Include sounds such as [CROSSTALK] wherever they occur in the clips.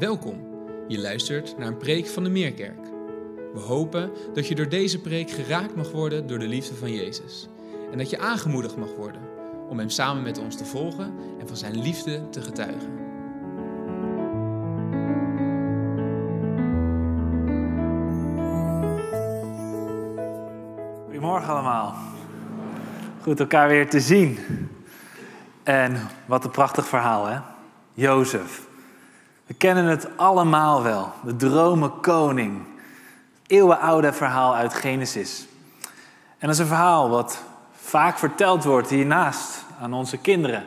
Welkom. Je luistert naar een preek van de Meerkerk. We hopen dat je door deze preek geraakt mag worden door de liefde van Jezus. En dat je aangemoedigd mag worden om Hem samen met ons te volgen en van Zijn liefde te getuigen. Goedemorgen allemaal. Goed elkaar weer te zien. En wat een prachtig verhaal, hè? Jozef. We kennen het allemaal wel. De dromen koning. Eeuwenoude verhaal uit Genesis. En dat is een verhaal wat vaak verteld wordt hiernaast aan onze kinderen.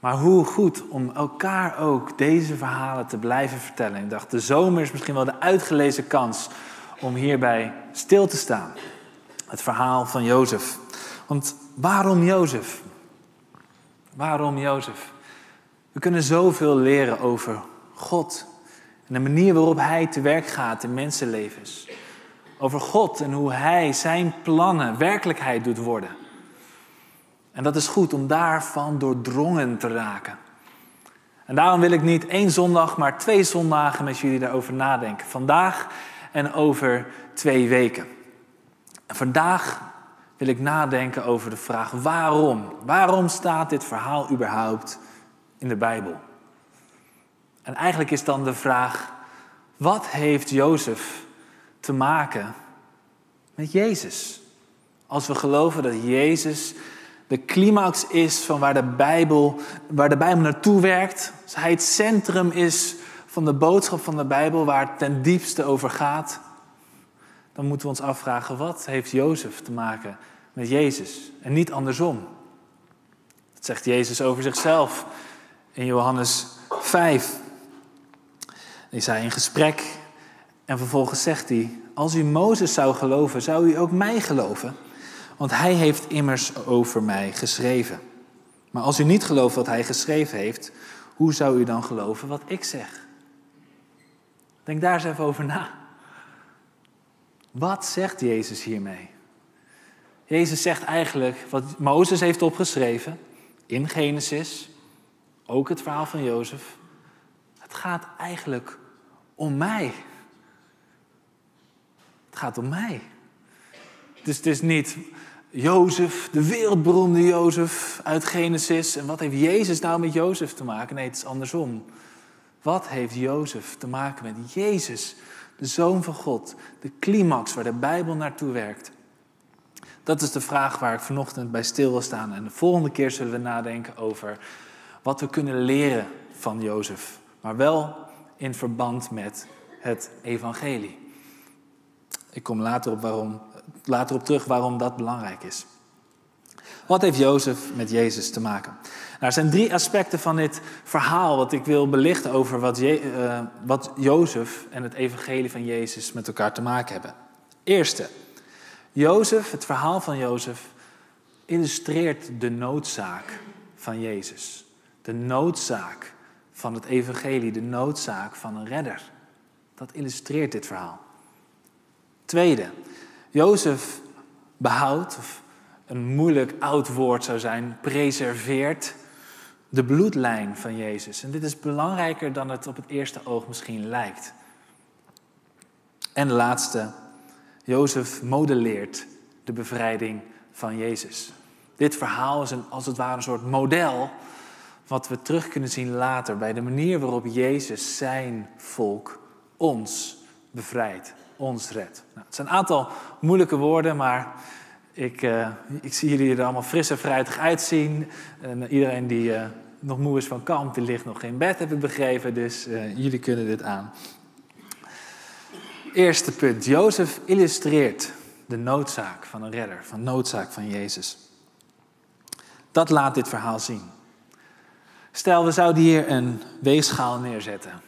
Maar hoe goed om elkaar ook deze verhalen te blijven vertellen. Ik dacht, de zomer is misschien wel de uitgelezen kans om hierbij stil te staan. Het verhaal van Jozef. Want waarom Jozef? Waarom Jozef? We kunnen zoveel leren over God en de manier waarop Hij te werk gaat in mensenlevens. Over God en hoe Hij zijn plannen werkelijkheid doet worden. En dat is goed om daarvan doordrongen te raken. En daarom wil ik niet één zondag, maar twee zondagen met jullie daarover nadenken. Vandaag en over twee weken. En vandaag wil ik nadenken over de vraag waarom. Waarom staat dit verhaal überhaupt in de Bijbel? En eigenlijk is dan de vraag, wat heeft Jozef te maken met Jezus? Als we geloven dat Jezus de climax is van waar de Bijbel, waar de Bijbel naartoe werkt, als hij het centrum is van de boodschap van de Bijbel, waar het ten diepste over gaat, dan moeten we ons afvragen, wat heeft Jozef te maken met Jezus en niet andersom? Dat zegt Jezus over zichzelf in Johannes 5. Is hij in gesprek en vervolgens zegt hij: Als u Mozes zou geloven, zou u ook mij geloven, want hij heeft immers over mij geschreven. Maar als u niet gelooft wat hij geschreven heeft, hoe zou u dan geloven wat ik zeg? Denk daar eens even over na. Wat zegt Jezus hiermee? Jezus zegt eigenlijk wat Mozes heeft opgeschreven in Genesis, ook het verhaal van Jozef. Het gaat eigenlijk om mij. Het gaat om mij. Dus het is niet Jozef, de wereldberoemde Jozef uit Genesis. En wat heeft Jezus nou met Jozef te maken? Nee, het is andersom. Wat heeft Jozef te maken met Jezus, de Zoon van God, de climax waar de Bijbel naartoe werkt? Dat is de vraag waar ik vanochtend bij stil wil staan. En de volgende keer zullen we nadenken over wat we kunnen leren van Jozef. Maar wel in verband met het evangelie. Ik kom later op, waarom, later op terug waarom dat belangrijk is. Wat heeft Jozef met Jezus te maken? Nou, er zijn drie aspecten van dit verhaal wat ik wil belichten over wat, Je, uh, wat Jozef en het evangelie van Jezus met elkaar te maken hebben. Eerste, Jozef, het verhaal van Jozef, illustreert de noodzaak van Jezus. De noodzaak van het evangelie, de noodzaak van een redder. Dat illustreert dit verhaal. Tweede, Jozef behoudt, of een moeilijk oud woord zou zijn, preserveert de bloedlijn van Jezus. En dit is belangrijker dan het op het eerste oog misschien lijkt. En de laatste, Jozef modelleert de bevrijding van Jezus. Dit verhaal is een, als het ware een soort model wat we terug kunnen zien later bij de manier waarop Jezus zijn volk ons bevrijdt, ons redt. Nou, het zijn een aantal moeilijke woorden, maar ik, uh, ik zie jullie er allemaal fris en fruitig uitzien. En iedereen die uh, nog moe is van kamp, die ligt nog in bed, heb ik begrepen. Dus jullie kunnen dit aan. Eerste punt. Jozef illustreert de noodzaak van een redder, van noodzaak van Jezus. Dat laat dit verhaal zien. Stel, we zouden hier een weegschaal neerzetten.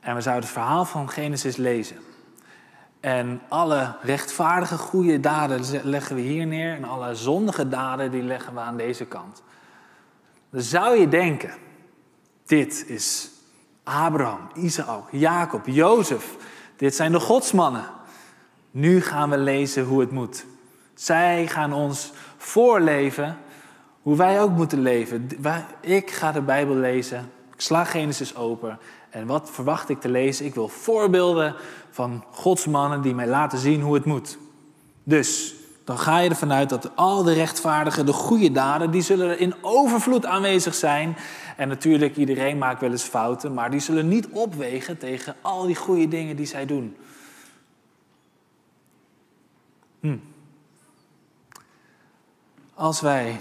En we zouden het verhaal van Genesis lezen. En alle rechtvaardige goede daden leggen we hier neer. En alle zondige daden die leggen we aan deze kant. Dan zou je denken, dit is Abraham, Isaac, Jacob, Jozef. Dit zijn de godsmannen. Nu gaan we lezen hoe het moet. Zij gaan ons voorleven hoe wij ook moeten leven. Ik ga de Bijbel lezen Ik sla Genesis open. En wat verwacht ik te lezen? Ik wil voorbeelden van Gods mannen die mij laten zien hoe het moet. Dus dan ga je ervan uit dat al de rechtvaardigen, de goede daden, die zullen in overvloed aanwezig zijn. En natuurlijk, iedereen maakt wel eens fouten, maar die zullen niet opwegen tegen al die goede dingen die zij doen. Hm. Als wij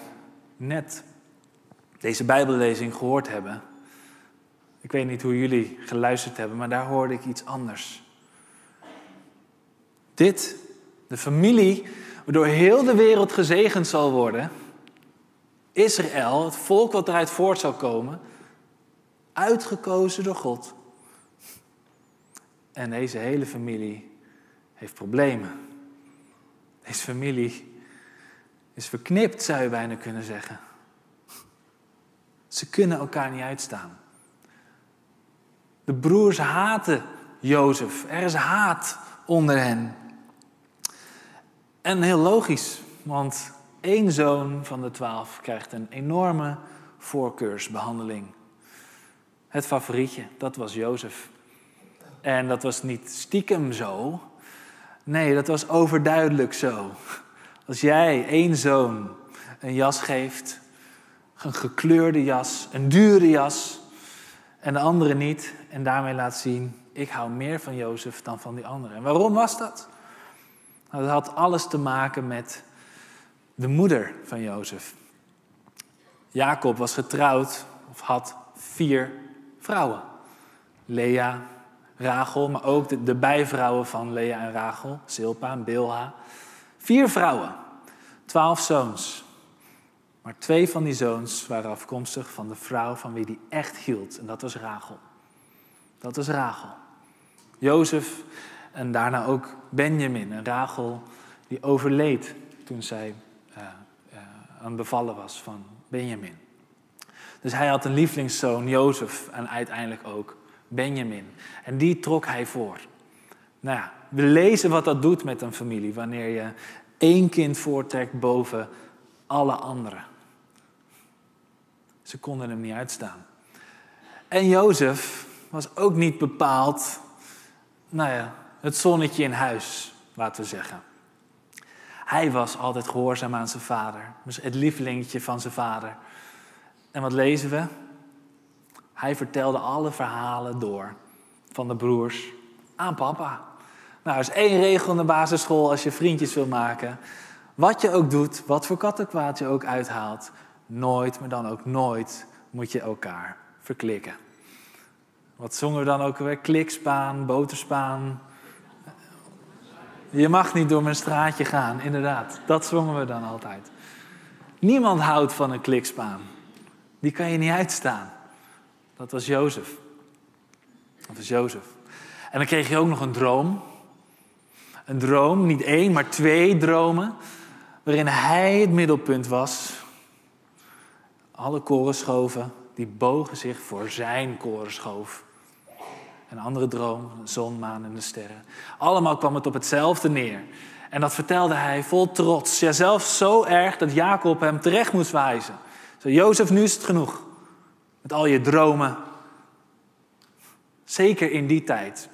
net deze Bijbellezing gehoord hebben, ik weet niet hoe jullie geluisterd hebben, maar daar hoorde ik iets anders. Dit, de familie waardoor heel de wereld gezegend zal worden, Israël, het volk wat eruit voort zal komen, uitgekozen door God. En deze hele familie heeft problemen. Deze familie is verknipt, zou je bijna kunnen zeggen. Ze kunnen elkaar niet uitstaan. De broers haten Jozef. Er is haat onder hen. En heel logisch, want één zoon van de twaalf krijgt een enorme voorkeursbehandeling. Het favorietje, dat was Jozef. En dat was niet stiekem zo. Nee, dat was overduidelijk zo. Als jij één zoon een jas geeft, een gekleurde jas, een dure jas, en de andere niet, en daarmee laat zien, ik hou meer van Jozef dan van die andere. En waarom was dat? Nou, dat had alles te maken met de moeder van Jozef. Jacob was getrouwd, of had vier vrouwen. Lea, Rachel, maar ook de, de bijvrouwen van Lea en Rachel, Silpa en Bilha. Vier vrouwen, twaalf zoons. Maar twee van die zoons waren afkomstig van de vrouw van wie hij echt hield. En dat was Rachel. Dat was Rachel. Jozef en daarna ook Benjamin en Rachel, die overleed toen zij uh, aan bevallen was van Benjamin. Dus hij had een lievelingszoon, Jozef, en uiteindelijk ook Benjamin. En die trok hij voor. Nou ja, we lezen wat dat doet met een familie wanneer je één kind voortrekt boven alle anderen. Ze konden hem niet uitstaan. En Jozef was ook niet bepaald, nou ja, het zonnetje in huis, laten we zeggen. Hij was altijd gehoorzaam aan zijn vader, dus het lievelingetje van zijn vader. En wat lezen we? Hij vertelde alle verhalen door van de broers aan papa. Nou, er is één regel in de basisschool als je vriendjes wil maken. Wat je ook doet, wat voor kattenkwaad je ook uithaalt, nooit, maar dan ook nooit moet je elkaar verklikken. Wat zongen we dan ook weer? Klikspaan, boterspaan. Je mag niet door mijn straatje gaan, inderdaad. Dat zongen we dan altijd. Niemand houdt van een klikspaan. Die kan je niet uitstaan. Dat was Jozef. Dat was Jozef. En dan kreeg je ook nog een droom. Een droom, niet één, maar twee dromen. Waarin hij het middelpunt was. Alle korenschoven, die bogen zich voor zijn korenschoof. Een andere droom, de zon, maan en de sterren. Allemaal kwam het op hetzelfde neer. En dat vertelde hij vol trots. Ja, zelfs zo erg dat Jacob hem terecht moest wijzen. Zo, Jozef, nu is het genoeg. Met al je dromen. Zeker in die tijd,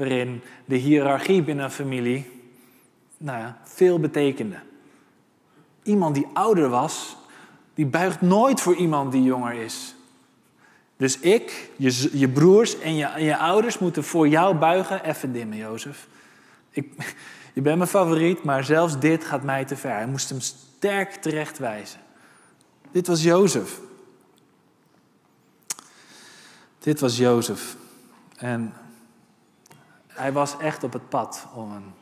waarin de hiërarchie binnen een familie nou ja, veel betekende. Iemand die ouder was, die buigt nooit voor iemand die jonger is. Dus ik, je, je broers en je, je ouders moeten voor jou buigen. Even dimmen, Jozef. Ik, [LAUGHS] je bent mijn favoriet, maar zelfs dit gaat mij te ver. Hij moest hem sterk terechtwijzen. Dit was Jozef. Dit was Jozef. En hij was echt op het pad om een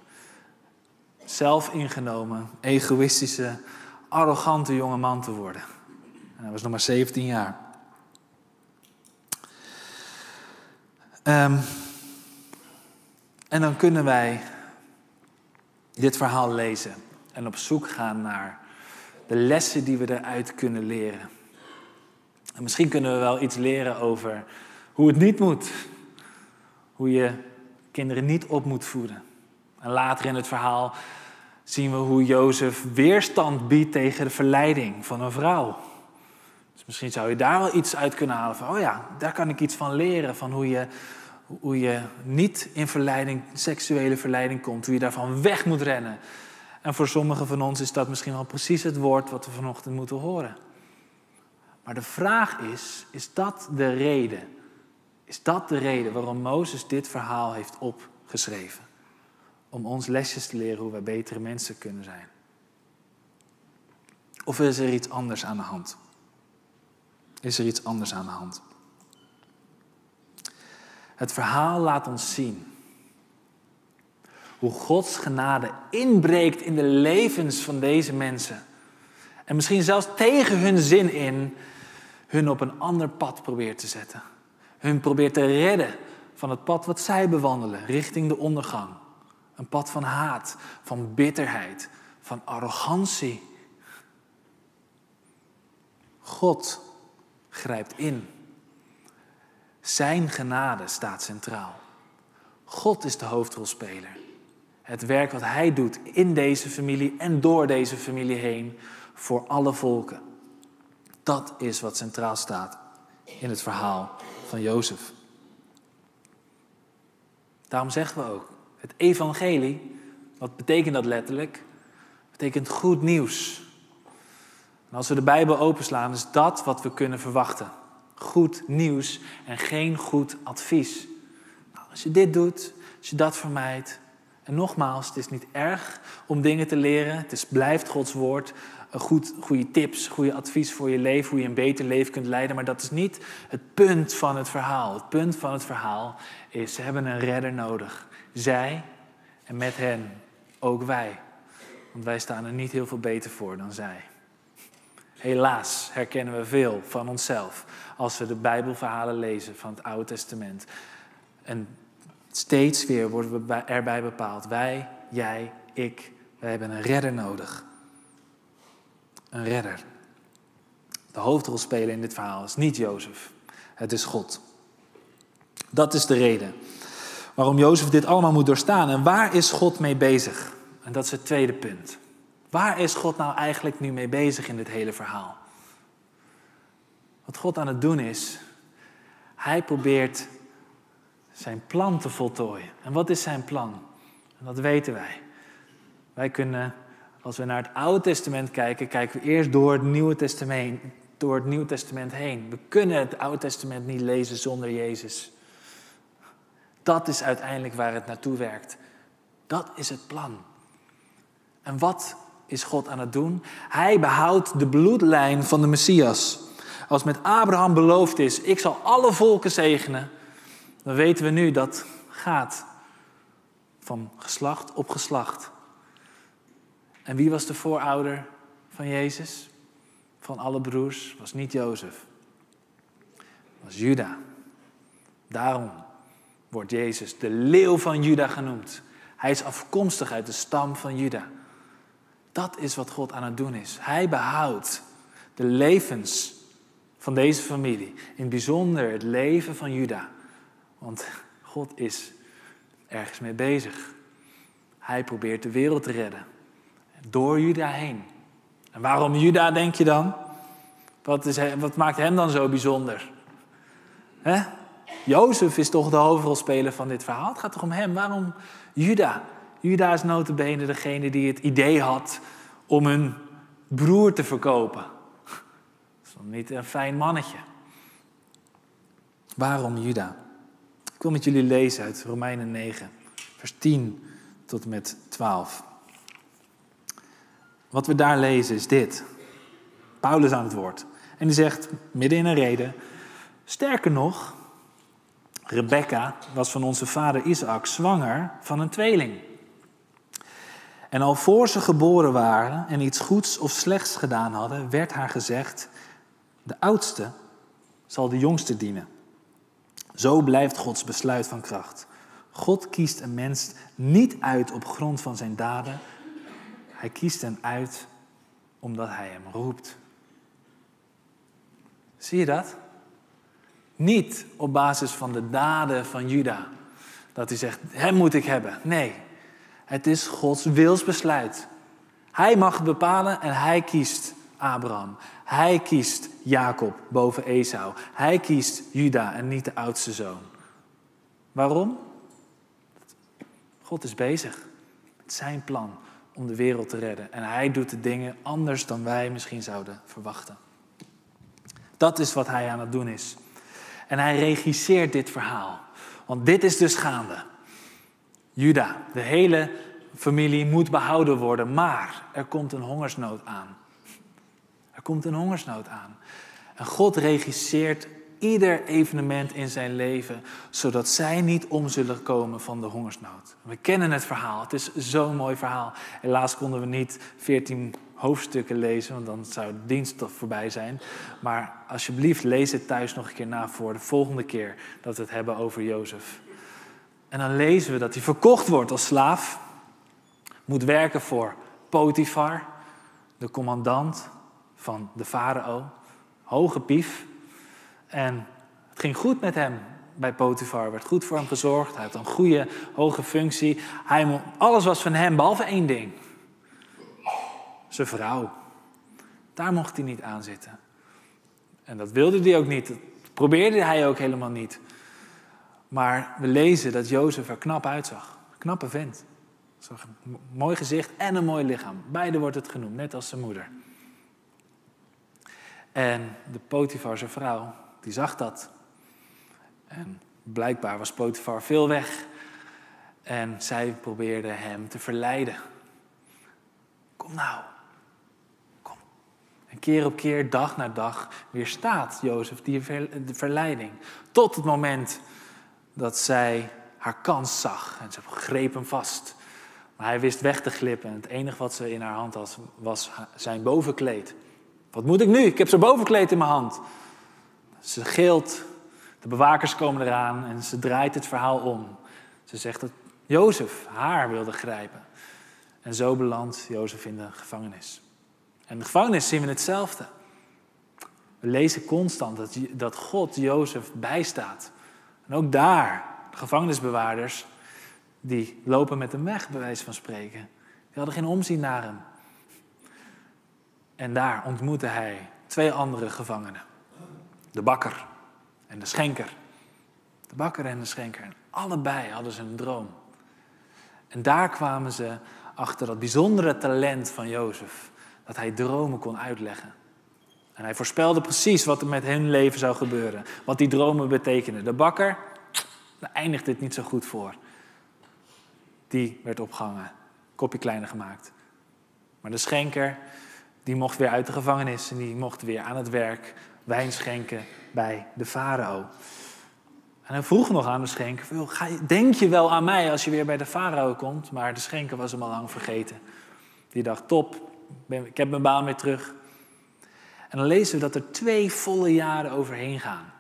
zelfingenomen, egoïstische, arrogante jonge man te worden. En hij was nog maar 17 jaar. Um, en dan kunnen wij dit verhaal lezen en op zoek gaan naar de lessen die we eruit kunnen leren. En misschien kunnen we wel iets leren over hoe het niet moet. Hoe je kinderen niet op moet voeden. En later in het verhaal zien we hoe Jozef weerstand biedt tegen de verleiding van een vrouw. Dus misschien zou je daar wel iets uit kunnen halen van, oh ja, daar kan ik iets van leren, van hoe je, hoe je niet in verleiding, seksuele verleiding komt, hoe je daarvan weg moet rennen. En voor sommigen van ons is dat misschien wel precies het woord wat we vanochtend moeten horen. Maar de vraag is, is dat de reden? Is dat de reden waarom Mozes dit verhaal heeft opgeschreven? Om ons lesjes te leren hoe wij betere mensen kunnen zijn. Of is er iets anders aan de hand? Is er iets anders aan de hand? Het verhaal laat ons zien hoe Gods genade inbreekt in de levens van deze mensen. En misschien zelfs tegen hun zin in, hun op een ander pad probeert te zetten. Hun probeert te redden van het pad wat zij bewandelen, richting de ondergang. Een pad van haat, van bitterheid, van arrogantie. God grijpt in. Zijn genade staat centraal. God is de hoofdrolspeler. Het werk wat Hij doet in deze familie en door deze familie heen voor alle volken. Dat is wat centraal staat in het verhaal van Jozef. Daarom zeggen we ook, het evangelie, wat betekent dat letterlijk? Betekent goed nieuws. En als we de Bijbel openslaan, is dat wat we kunnen verwachten. Goed nieuws en geen goed advies. Nou, als je dit doet, als je dat vermijdt. En nogmaals, het is niet erg om dingen te leren. Het is, blijft Gods woord. Goed, goede tips, goede advies voor je leven, hoe je een beter leven kunt leiden. Maar dat is niet het punt van het verhaal. Het punt van het verhaal is, ze hebben een redder nodig. Zij en met hen ook wij. Want wij staan er niet heel veel beter voor dan zij. Helaas herkennen we veel van onszelf als we de Bijbelverhalen lezen van het Oude Testament. En steeds weer worden we erbij bepaald. Wij, jij, ik, wij hebben een redder nodig. Een redder. De hoofdrolspeler in dit verhaal is niet Jozef, het is God. Dat is de reden waarom Jozef dit allemaal moet doorstaan. En waar is God mee bezig? En dat is het tweede punt. Waar is God nou eigenlijk nu mee bezig in dit hele verhaal? Wat God aan het doen is, hij probeert zijn plan te voltooien. En wat is zijn plan? En dat weten wij. Wij kunnen, als we naar het Oude Testament kijken, kijken we eerst door het Nieuwe Testament, door het Nieuwe Testament heen. We kunnen het Oude Testament niet lezen zonder Jezus. Dat is uiteindelijk waar het naartoe werkt. Dat is het plan. En wat is God aan het doen? Hij behoudt de bloedlijn van de Messias. Als met Abraham beloofd is, ik zal alle volken zegenen, dan weten we nu dat gaat van geslacht op geslacht. En wie was de voorouder van Jezus? Van alle broers was niet Jozef. Was Juda. Daarom wordt Jezus de leeuw van Juda genoemd. Hij is afkomstig uit de stam van Juda. Dat is wat God aan het doen is. Hij behoudt de levens van deze familie. In het bijzonder het leven van Juda. Want God is ergens mee bezig. Hij probeert de wereld te redden. Door Juda heen. En waarom Juda, denk je dan? Wat, is, wat maakt hem dan zo bijzonder? He? Jozef is toch de hoofdrolspeler van dit verhaal. Het gaat toch om hem? Waarom Juda? Juda is notabene degene die het idee had om hun broer te verkopen. Dat is dan niet een fijn mannetje. Waarom Juda? Ik wil met jullie lezen uit Romeinen 9, vers 10 tot en met 12. Wat we daar lezen is dit. Paulus aan het woord. En die zegt, midden in een reden, sterker nog, Rebecca was van onze vader Isaac zwanger van een tweeling. En al voor ze geboren waren en iets goeds of slechts gedaan hadden, werd haar gezegd: De oudste zal de jongste dienen. Zo blijft Gods besluit van kracht. God kiest een mens niet uit op grond van zijn daden. Hij kiest hem uit omdat hij hem roept. Zie je dat? Niet op basis van de daden van Juda. Dat hij zegt, hem moet ik hebben. Nee, het is Gods wilsbesluit. Hij mag bepalen en hij kiest Abraham. Hij kiest Jacob boven Esau. Hij kiest Juda en niet de oudste zoon. Waarom? God is bezig met zijn plan om de wereld te redden. En hij doet de dingen anders dan wij misschien zouden verwachten. Dat is wat hij aan het doen is. En hij regisseert dit verhaal. Want dit is dus gaande. Juda, de hele familie moet behouden worden, maar er komt een hongersnood aan. Er komt een hongersnood aan. En God regisseert ieder evenement in zijn leven, zodat zij niet om zullen komen van de hongersnood. We kennen het verhaal, het is zo'n mooi verhaal. Helaas konden we niet 14 hoofdstukken lezen, want dan zou de dienst toch voorbij zijn. Maar alsjeblieft, lees het thuis nog een keer na voor de volgende keer dat we het hebben over Jozef. En dan lezen we dat hij verkocht wordt als slaaf, moet werken voor Potifar, de commandant van de farao, hoge pief. En het ging goed met hem bij Potifar, werd goed voor hem gezorgd, hij had een goede, hoge functie. Hij, alles was van hem, behalve één ding. Zijn vrouw. Daar mocht hij niet aan zitten. En dat wilde hij ook niet. Dat probeerde hij ook helemaal niet. Maar we lezen dat Jozef er knap uitzag. Knappe vent. Een mooi gezicht en een mooi lichaam. Beide wordt het genoemd, net als zijn moeder. En de Potiphar, vrouw, die zag dat. En blijkbaar was Potifar veel weg. En zij probeerde hem te verleiden. Kom nou, kom. En keer op keer, dag na dag, weerstaat Jozef die verleiding. Tot het moment dat zij haar kans zag. En ze greep hem vast. Maar hij wist weg te glippen. En het enige wat ze in haar hand had, was zijn bovenkleed. Wat moet ik nu? Ik heb zijn bovenkleed in mijn hand. Ze gilt. De bewakers komen eraan en ze draait het verhaal om. Ze zegt dat Jozef haar wilde grijpen. En zo belandt Jozef in de gevangenis. En in de gevangenis zien we hetzelfde. We lezen constant dat, dat God Jozef bijstaat. En ook daar, de gevangenisbewaarders, die lopen met hem weg, bij wijze van spreken. Die hadden geen omzien naar hem. En daar ontmoette hij twee andere gevangenen. De bakker en de schenker. De bakker en de schenker. En allebei hadden ze een droom. En daar kwamen ze achter dat bijzondere talent van Jozef. Dat hij dromen kon uitleggen. En hij voorspelde precies wat er met hun leven zou gebeuren. Wat die dromen betekenden. De bakker, daar eindigde het niet zo goed voor. Die werd opgehangen, kopje kleiner gemaakt. Maar de schenker, die mocht weer uit de gevangenis en die mocht weer aan het werk wijn schenken bij de farao. En hij vroeg nog aan de schenker, denk je wel aan mij als je weer bij de farao komt? Maar de schenker was hem al lang vergeten. Die dacht, top, ik heb mijn baan weer terug. En dan lezen we dat er twee volle jaren overheen gaan.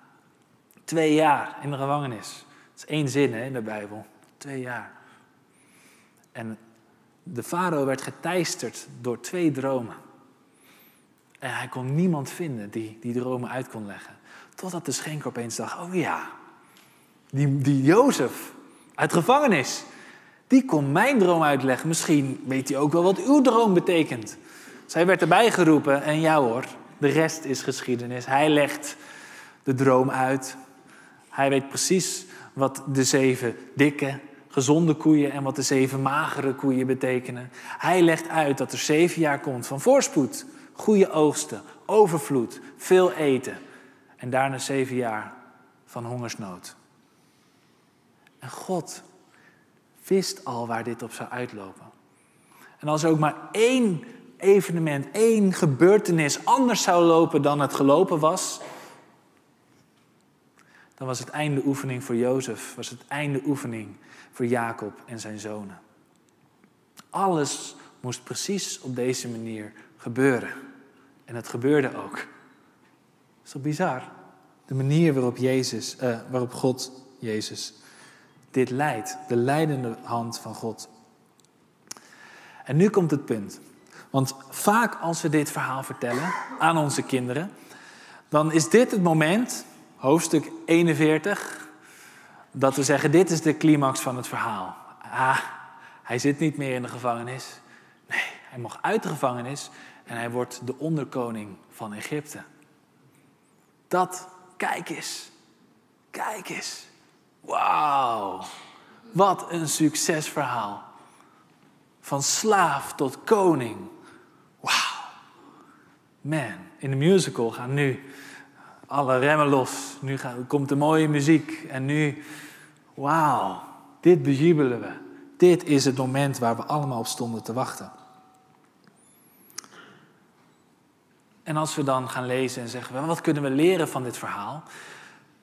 Twee jaar in de gevangenis. Dat is één zin hè, in de Bijbel. Twee jaar. En de farao werd geteisterd door twee dromen. En hij kon niemand vinden die die dromen uit kon leggen. Totdat de schenker opeens dacht, oh ja, die, die Jozef uit gevangenis, die kon mijn droom uitleggen. Misschien weet hij ook wel wat uw droom betekent. Zij werd erbij geroepen en ja hoor, de rest is geschiedenis. Hij legt de droom uit. Hij weet precies wat de zeven dikke, gezonde koeien en wat de zeven magere koeien betekenen. Hij legt uit dat er zeven jaar komt van voorspoed, goede oogsten, overvloed, veel eten. En daarna zeven jaar van hongersnood. En God wist al waar dit op zou uitlopen. En als er ook maar één evenement, één gebeurtenis anders zou lopen dan het gelopen was, dan was het einde oefening voor Jozef, was het einde oefening voor Jacob en zijn zonen. Alles moest precies op deze manier gebeuren. En het gebeurde ook. Dat is toch bizar? De manier waarop, Jezus, uh, waarop God Jezus dit leidt. De leidende hand van God. En nu komt het punt. Want vaak als we dit verhaal vertellen aan onze kinderen, dan is dit het moment, hoofdstuk 41, dat we zeggen: dit is de climax van het verhaal. Ah, hij zit niet meer in de gevangenis. Nee, hij mocht uit de gevangenis en hij wordt de onderkoning van Egypte. Dat, kijk eens, kijk eens. Wauw, wat een succesverhaal. Van slaaf tot koning. Wauw. Man, in de musical gaan nu alle remmen los. Nu komt de mooie muziek. En nu, wauw, dit bejubelen we. Dit is het moment waar we allemaal op stonden te wachten. En als we dan gaan lezen en zeggen, wat kunnen we leren van dit verhaal?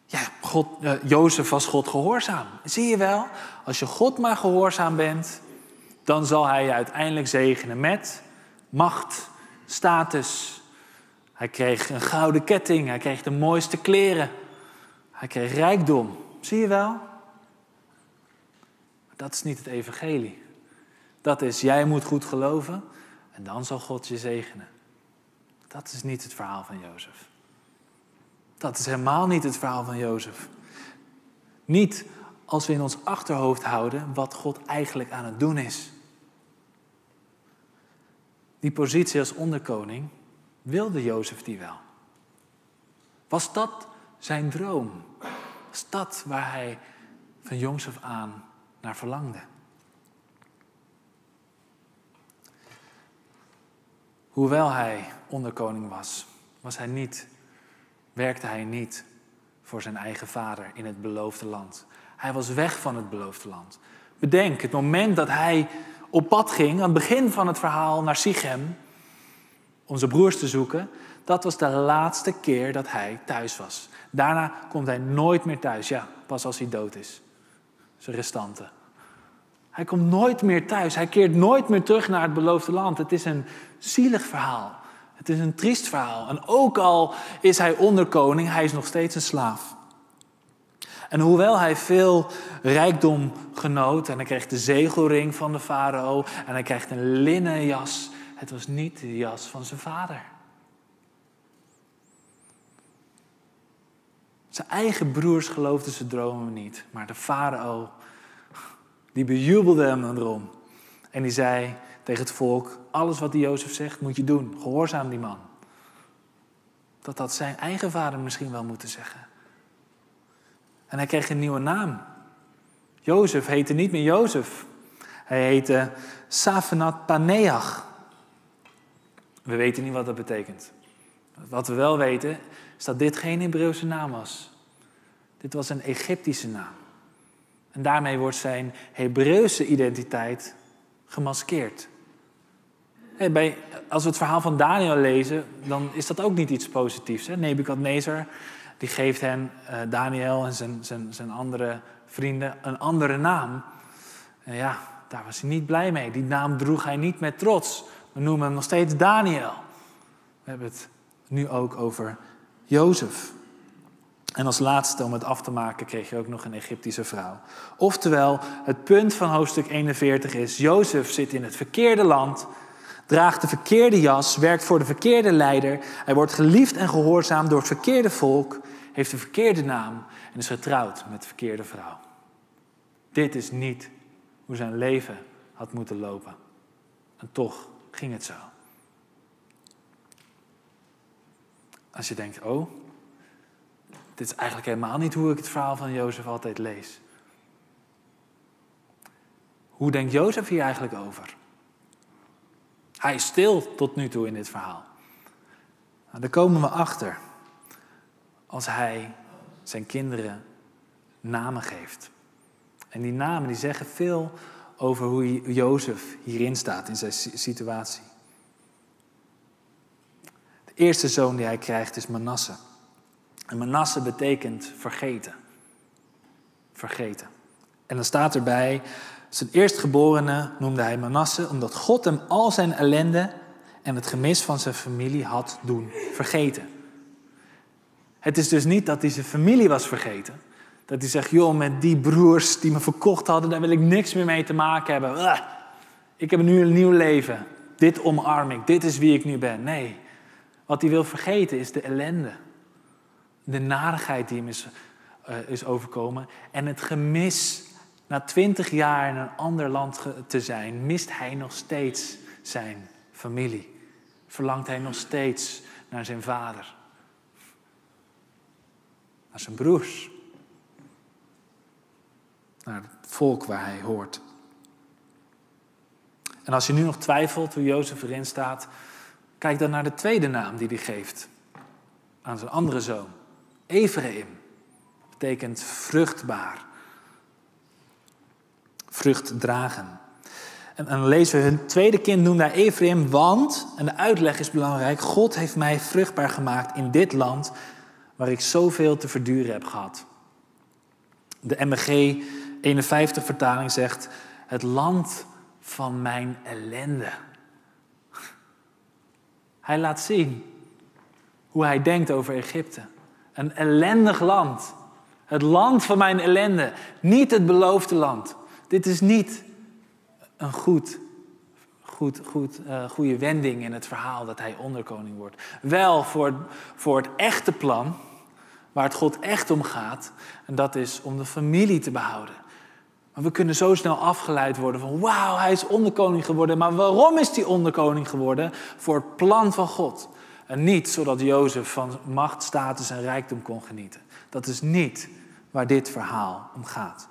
Ja, God, Jozef was God gehoorzaam. Zie je wel, als je God maar gehoorzaam bent, dan zal hij je uiteindelijk zegenen met macht, status. Hij kreeg een gouden ketting, hij kreeg de mooiste kleren, hij kreeg rijkdom. Zie je wel? Dat is niet het evangelie. Dat is, jij moet goed geloven en dan zal God je zegenen. Dat is niet het verhaal van Jozef. Dat is helemaal niet het verhaal van Jozef. Niet als we in ons achterhoofd houden wat God eigenlijk aan het doen is. Die positie als onderkoning, wilde Jozef die wel? Was dat zijn droom? Was dat waar hij van jongs af aan naar verlangde? Hoewel hij onderkoning was, was hij niet, werkte hij niet voor zijn eigen vader in het beloofde land. Hij was weg van het beloofde land. Bedenk, het moment dat hij op pad ging, aan het begin van het verhaal naar Sichem, om zijn broers te zoeken, dat was de laatste keer dat hij thuis was. Daarna komt hij nooit meer thuis. Ja, pas als hij dood is. Zijn restanten. Hij komt nooit meer thuis. Hij keert nooit meer terug naar het beloofde land. Het is een zielig verhaal. Het is een triest verhaal. En ook al is hij onderkoning, hij is nog steeds een slaaf. En hoewel hij veel rijkdom genoot en hij kreeg de zegelring van de farao en hij krijgt een linnen jas, het was niet de jas van zijn vader. Zijn eigen broers geloofden zijn dromen niet, maar de farao die bejubelde hem erom. En die zei tegen het volk, alles wat die Jozef zegt moet je doen, gehoorzaam die man. Dat had zijn eigen vader misschien wel moeten zeggen. En hij kreeg een nieuwe naam. Jozef heette niet meer Jozef. Hij heette Safenat Paneach. We weten niet wat dat betekent. Wat we wel weten is dat dit geen Hebreeuwse naam was. Dit was een Egyptische naam. En daarmee wordt zijn Hebreeuwse identiteit gemaskeerd. bij, als we het verhaal van Daniel lezen, dan is dat ook niet iets positiefs. Hè? Nebukadnezar die geeft hen, uh, Daniel en zijn, zijn, zijn andere vrienden, een andere naam. En ja, daar was hij niet blij mee. Die naam droeg hij niet met trots. We noemen hem nog steeds Daniel. We hebben het nu ook over Jozef. En als laatste, om het af te maken, kreeg je ook nog een Egyptische vrouw. Oftewel, het punt van hoofdstuk 41 is: Jozef zit in het verkeerde land, draagt de verkeerde jas, werkt voor de verkeerde leider, hij wordt geliefd en gehoorzaam door het verkeerde volk, heeft de verkeerde naam en is getrouwd met de verkeerde vrouw. Dit is niet hoe zijn leven had moeten lopen. En toch ging het zo. Als je denkt, oh, dit is eigenlijk helemaal niet hoe ik het verhaal van Jozef altijd lees. Hoe denkt Jozef hier eigenlijk over? Hij is stil tot nu toe in dit verhaal. Nou, daar komen we achter als hij zijn kinderen namen geeft. En die namen die zeggen veel over hoe Jozef hierin staat in zijn situatie. De eerste zoon die hij krijgt is Manasse. En Manasse betekent vergeten. Vergeten. En dan staat erbij, zijn eerstgeborene noemde hij Manasse, omdat God hem al zijn ellende en het gemis van zijn familie had doen vergeten. Het is dus niet dat hij zijn familie was vergeten. Dat hij zegt, joh, met die broers die me verkocht hadden, daar wil ik niks meer mee te maken hebben. ik heb nu een nieuw leven. Dit omarm ik. Dit is wie ik nu ben. Nee, wat hij wil vergeten is de ellende de narigheid die hem is, uh, is overkomen en het gemis na twintig jaar in een ander land te zijn, mist hij nog steeds zijn familie. verlangt hij nog steeds naar zijn vader. Naar zijn broers. Naar het volk waar hij hoort. En als je nu nog twijfelt hoe Jozef erin staat, kijk dan naar de tweede naam die hij geeft aan zijn andere zoon. Ephraim betekent vruchtbaar. Vrucht dragen. En dan lezen we hun tweede kind noemde hij Ephraim, want, en de uitleg is belangrijk, God heeft mij vruchtbaar gemaakt in dit land waar ik zoveel te verduren heb gehad. De MG 51 vertaling zegt, het land van mijn ellende. Hij laat zien hoe hij denkt over Egypte. Een ellendig land. Het land van mijn ellende. Niet het beloofde land. Dit is niet een goed, goed, goed, uh, goede wending in het verhaal dat hij onderkoning wordt. Wel voor, voor het echte plan, waar het God echt om gaat. En dat is om de familie te behouden. Maar we kunnen zo snel afgeleid worden van wauw, hij is onderkoning geworden. Maar waarom is hij onderkoning geworden? Voor het plan van God. En niet zodat Jozef van macht, status en rijkdom kon genieten. Dat is niet waar dit verhaal om gaat.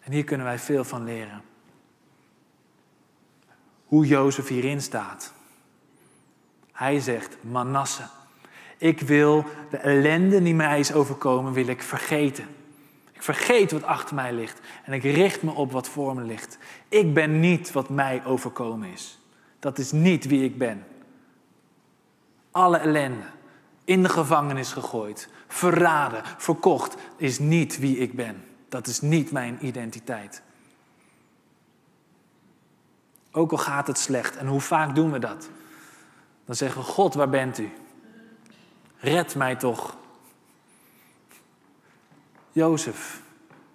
En hier kunnen wij veel van leren. Hoe Jozef hierin staat. Hij zegt, Manasse, ik wil de ellende die mij is overkomen, wil ik vergeten. Ik vergeet wat achter mij ligt en ik richt me op wat voor me ligt. Ik ben niet wat mij overkomen is. Dat is niet wie ik ben. Alle ellende, in de gevangenis gegooid, verraden, verkocht, is niet wie ik ben. Dat is niet mijn identiteit. Ook al gaat het slecht, en hoe vaak doen we dat? Dan zeggen we: God, waar bent u? Red mij toch. Jozef,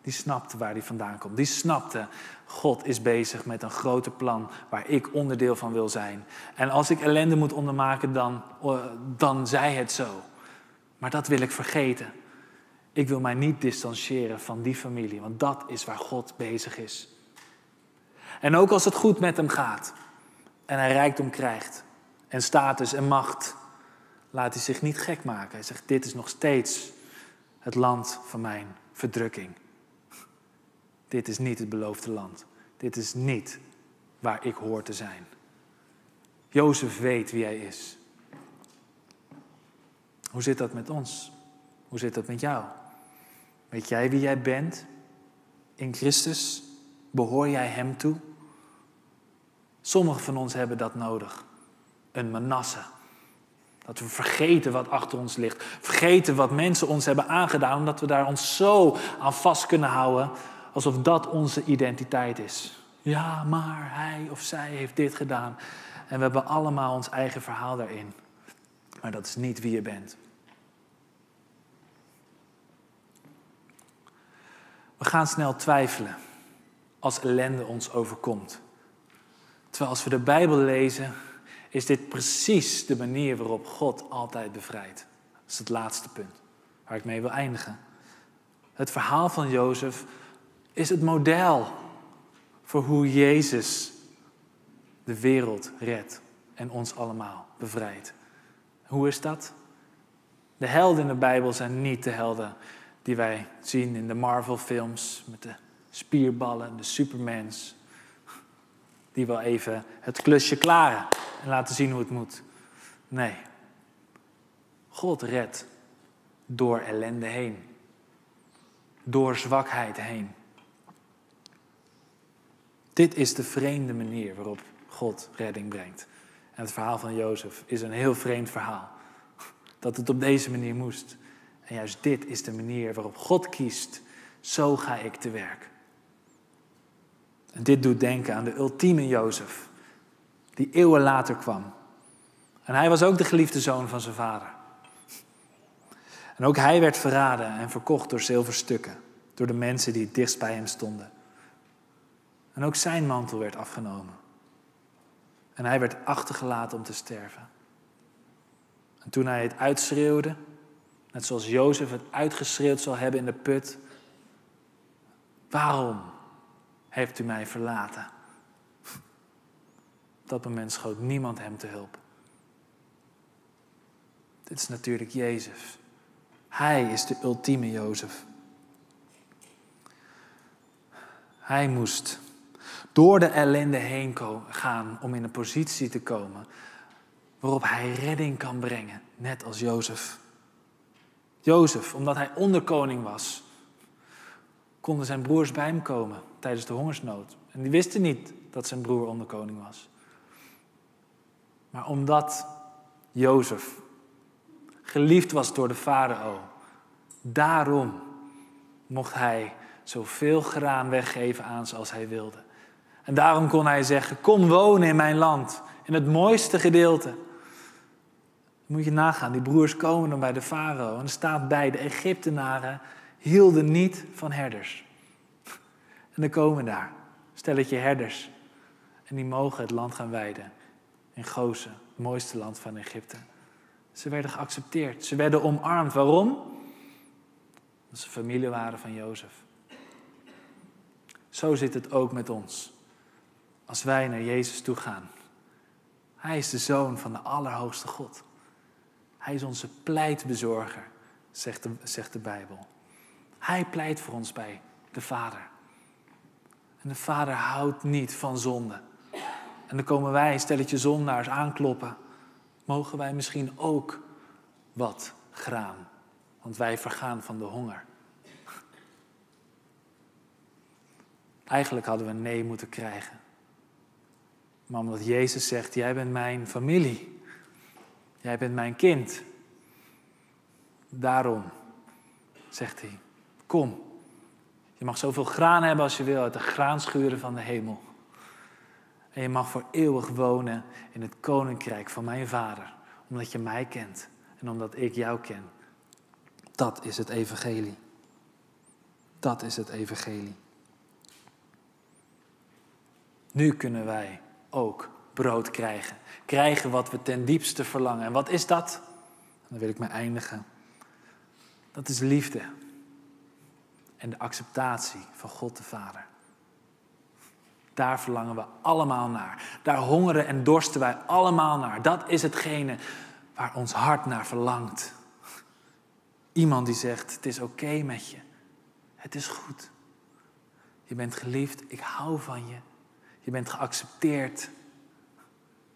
die snapte waar hij vandaan komt. Die snapte, God is bezig met een groter plan waar ik onderdeel van wil zijn. En als ik ellende moet ondermaken, dan, eh, dan zij het zo. Maar dat wil ik vergeten. Ik wil mij niet distancieren van die familie, want dat is waar God bezig is. En ook als het goed met hem gaat en hij rijkdom krijgt en status en macht, laat hij zich niet gek maken. Hij zegt, dit is nog steeds het land van mijn verdrukking. Dit is niet het beloofde land. Dit is niet waar ik hoor te zijn. Jozef weet wie hij is. Hoe zit dat met ons? Hoe zit dat met jou? Weet jij wie jij bent in Christus? Behoor jij Hem toe? Sommigen van ons hebben dat nodig. Een manasse. Dat we vergeten wat achter ons ligt. Vergeten wat mensen ons hebben aangedaan, omdat we daar ons zo aan vast kunnen houden, alsof dat onze identiteit is. Ja, maar hij of zij heeft dit gedaan. En we hebben allemaal ons eigen verhaal daarin. Maar dat is niet wie je bent. We gaan snel twijfelen als ellende ons overkomt. Terwijl als we de Bijbel lezen, is dit precies de manier waarop God altijd bevrijdt. Dat is het laatste punt waar ik mee wil eindigen. Het verhaal van Jozef is het model voor hoe Jezus de wereld redt en ons allemaal bevrijdt. Hoe is dat? De helden in de Bijbel zijn niet de helden die wij zien in de Marvel-films met de spierballen, de Supermans, die wel even het klusje klaren en laten zien hoe het moet. Nee, God redt door ellende heen, door zwakheid heen. Dit is de vreemde manier waarop God redding brengt. En het verhaal van Jozef is een heel vreemd verhaal. Dat het op deze manier moest. En juist dit is de manier waarop God kiest. Zo ga ik te werk. En dit doet denken aan de ultieme Jozef, die eeuwen later kwam. En hij was ook de geliefde zoon van zijn vader. En ook hij werd verraden en verkocht door zilverstukken, door de mensen die het dichtst bij hem stonden. En ook zijn mantel werd afgenomen. En hij werd achtergelaten om te sterven. En toen hij het uitschreeuwde, Net zoals Jozef het uitgeschreeuwd zal hebben in de put. Waarom heeft u mij verlaten? Op dat moment schoot niemand hem te hulp. Dit is natuurlijk Jezus. Hij is de ultieme Jozef. Hij moest door de ellende heen gaan om in een positie te komen waarop hij redding kan brengen, net als Jozef. Jozef, omdat hij onderkoning was, konden zijn broers bij hem komen tijdens de hongersnood. En die wisten niet dat zijn broer onderkoning was. Maar omdat Jozef geliefd was door de farao, daarom mocht hij zoveel graan weggeven aan ze als hij wilde. En daarom kon hij zeggen: Kom wonen in mijn land, in het mooiste gedeelte. Moet je nagaan, die broers komen dan bij de farao en er staat bij: de Egyptenaren hielden niet van herders. En er komen daar stelletje herders en die mogen het land gaan weiden in Gozen, het mooiste land van Egypte. Ze werden geaccepteerd, ze werden omarmd. Waarom? Omdat ze familie waren van Jozef. Zo zit het ook met ons. Als wij naar Jezus toe gaan. Hij is de zoon van de Allerhoogste God. Hij is onze pleitbezorger, zegt de, zegt de Bijbel. Hij pleit voor ons bij de Vader. En de Vader houdt niet van zonde. En dan komen wij, stelletje zondaars, aankloppen. Mogen wij misschien ook wat graan? Want wij vergaan van de honger. Eigenlijk hadden we nee moeten krijgen. Maar omdat Jezus zegt, jij bent mijn familie. Jij bent mijn kind. Daarom zegt hij, kom. Je mag zoveel graan hebben als je wil uit de graanschuren van de hemel. En je mag voor eeuwig wonen in het koninkrijk van mijn vader. Omdat je mij kent en omdat ik jou ken. Dat is het evangelie. Dat is het evangelie. Nu kunnen wij ook brood krijgen. Krijgen wat we ten diepste verlangen. En wat is dat? Dan wil ik me eindigen. Dat is liefde. En de acceptatie van God de Vader. Daar verlangen we allemaal naar. Daar hongeren en dorsten wij allemaal naar. Dat is hetgene waar ons hart naar verlangt. Iemand die zegt: Het is oké met je. Het is goed. Je bent geliefd. Ik hou van je. Je bent geaccepteerd.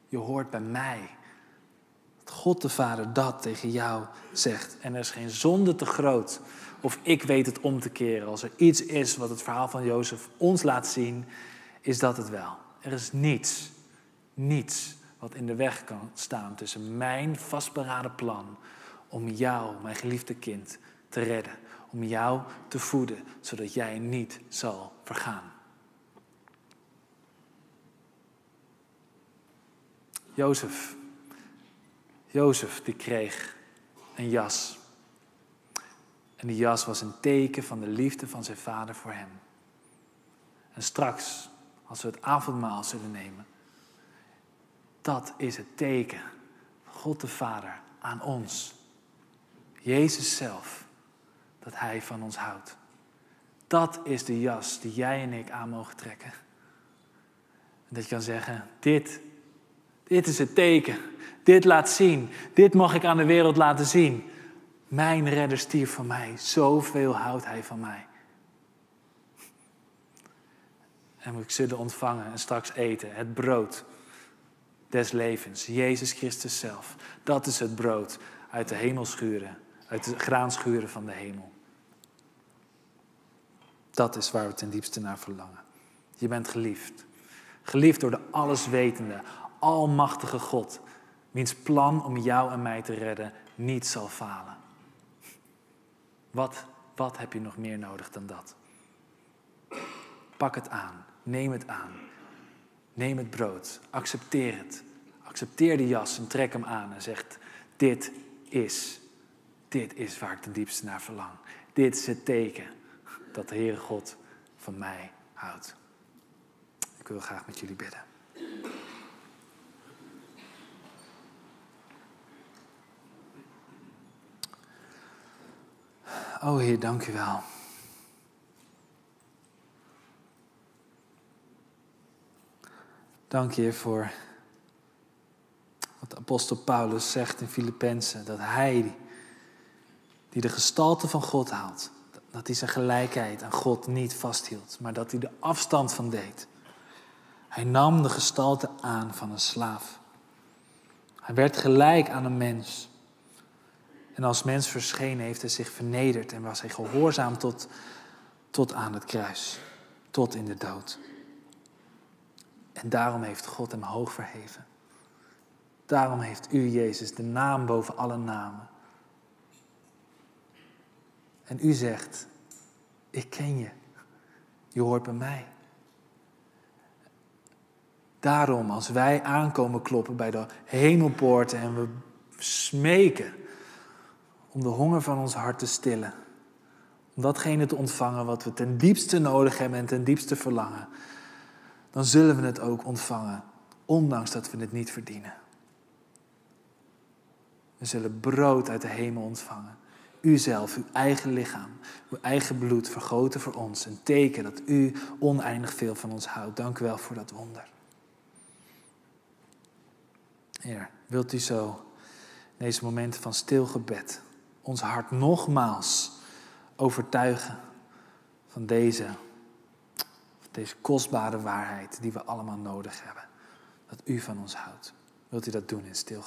Je hoort bij mij. Dat God de Vader dat tegen jou zegt. En er is geen zonde te groot. Of ik weet het om te keren. Als er iets is wat het verhaal van Jozef ons laat zien, is dat het wel. Er is niets, niets wat in de weg kan staan tussen mijn vastberaden plan om jou, mijn geliefde kind, te redden. Om jou te voeden, zodat jij niet zal vergaan. Jozef. Jozef die kreeg een jas. En die jas was een teken van de liefde van zijn vader voor hem. En straks, als we het avondmaal zullen nemen, dat is het teken van God de Vader aan ons. Jezus zelf, dat Hij van ons houdt. Dat is de jas die jij en ik aan mogen trekken. En dat je kan zeggen, dit dit is het teken. Dit laat zien. Dit mag ik aan de wereld laten zien. Mijn redder stierf van mij. Zoveel houdt hij van mij. En we zullen ontvangen en straks eten. Het brood des levens. Jezus Christus zelf. Dat is het brood uit de hemelschuren. Uit de graanschuren van de hemel. Dat is waar we ten diepste naar verlangen. Je bent geliefd. Geliefd door de alleswetende, almachtige God, wiens plan om jou en mij te redden niet zal falen. Wat, wat heb je nog meer nodig dan dat? Pak het aan, neem het aan. Neem het brood, accepteer het. Accepteer de jas en trek hem aan en zeg: dit is, dit is waar ik ten diepste naar verlang. Dit is het teken dat de Heere God van mij houdt. Ik wil graag met jullie bidden. O Heer, dank u wel. Dank je voor apostel Paulus zegt in Filippenzen dat hij, die de gestalte van God haalt, dat hij zijn gelijkheid aan God niet vasthield, maar dat hij de afstand van deed. Hij nam de gestalte aan van een slaaf. Hij werd gelijk aan een mens. En als mens verschenen heeft hij zich vernederd en was hij gehoorzaam tot, tot aan het kruis, tot in de dood. En daarom heeft God hem hoog verheven. Daarom heeft u, Jezus, de naam boven alle namen. En u zegt, ik ken je. Je hoort bij mij. Daarom, als wij aankomen kloppen bij de hemelpoorten en we smeken om de honger van ons hart te stillen, om datgene te ontvangen wat we ten diepste nodig hebben en ten diepste verlangen, dan zullen we het ook ontvangen, ondanks dat we het niet verdienen. We zullen brood uit de hemel ontvangen. U zelf, uw eigen lichaam, uw eigen bloed vergoten voor ons. Een teken dat u oneindig veel van ons houdt. Dank u wel voor dat wonder. Heer, wilt u zo in deze momenten van stil gebed ons hart nogmaals overtuigen van deze, deze kostbare waarheid die we allemaal nodig hebben. Dat u van ons houdt. Wilt u dat doen in stil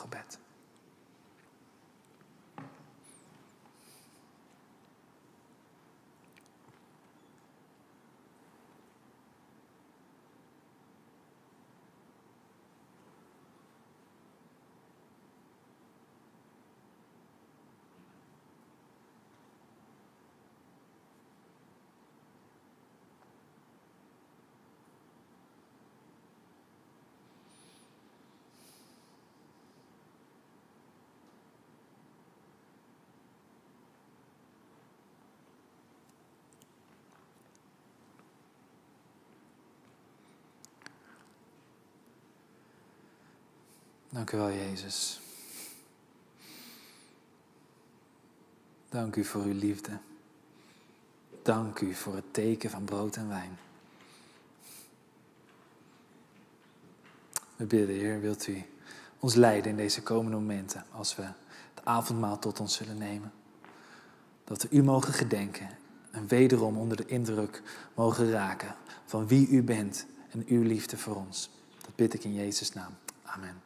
Dank u wel, Jezus. Dank u voor uw liefde. Dank u voor het teken van brood en wijn. We bidden, Heer, wilt u ons leiden in deze komende momenten als we het avondmaal tot ons zullen nemen. Dat we u mogen gedenken en wederom onder de indruk mogen raken van wie u bent en uw liefde voor ons. Dat bid ik in Jezus' naam. Amen.